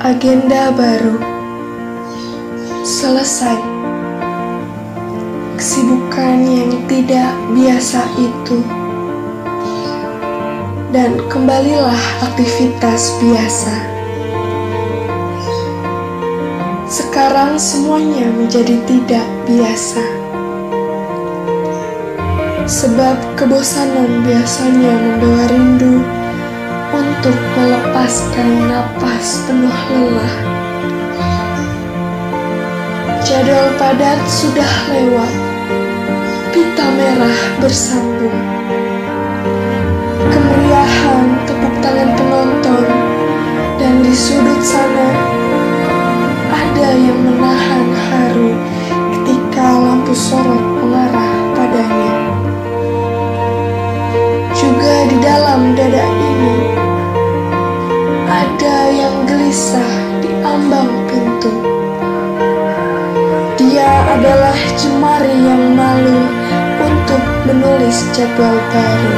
Agenda baru selesai. Kesibukan yang tidak biasa itu, dan kembalilah aktivitas biasa. Sekarang semuanya menjadi tidak biasa, sebab kebosanan biasanya membawa rindu untuk melepaskan napas penuh lelah. Jadwal padat sudah lewat, pita merah bersambung. Kemeriahan tepuk tangan penonton, dan di sudut sana ada yang menahan haru ketika lampu sorot pintu. Dia adalah jemari yang malu untuk menulis jadwal baru.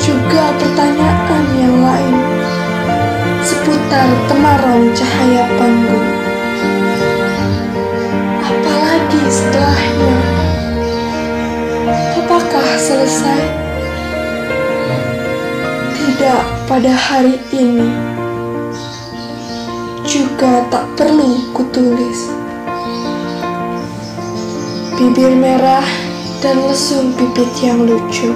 Juga pertanyaan yang lain seputar temaram cahaya panggung. Apalagi setelahnya? Apakah selesai? Tidak pada hari ini. Juga tak perlu kutulis. Bibir merah dan lesung pipit yang lucu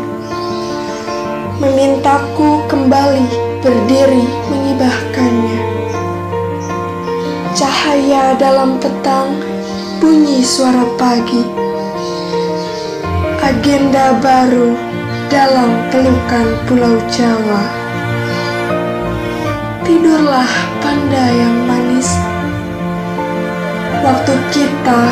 memintaku kembali berdiri mengibahkannya. Cahaya dalam petang, bunyi suara pagi. Agenda baru dalam pelukan Pulau Jawa. Tidurlah panda yang. waktu kita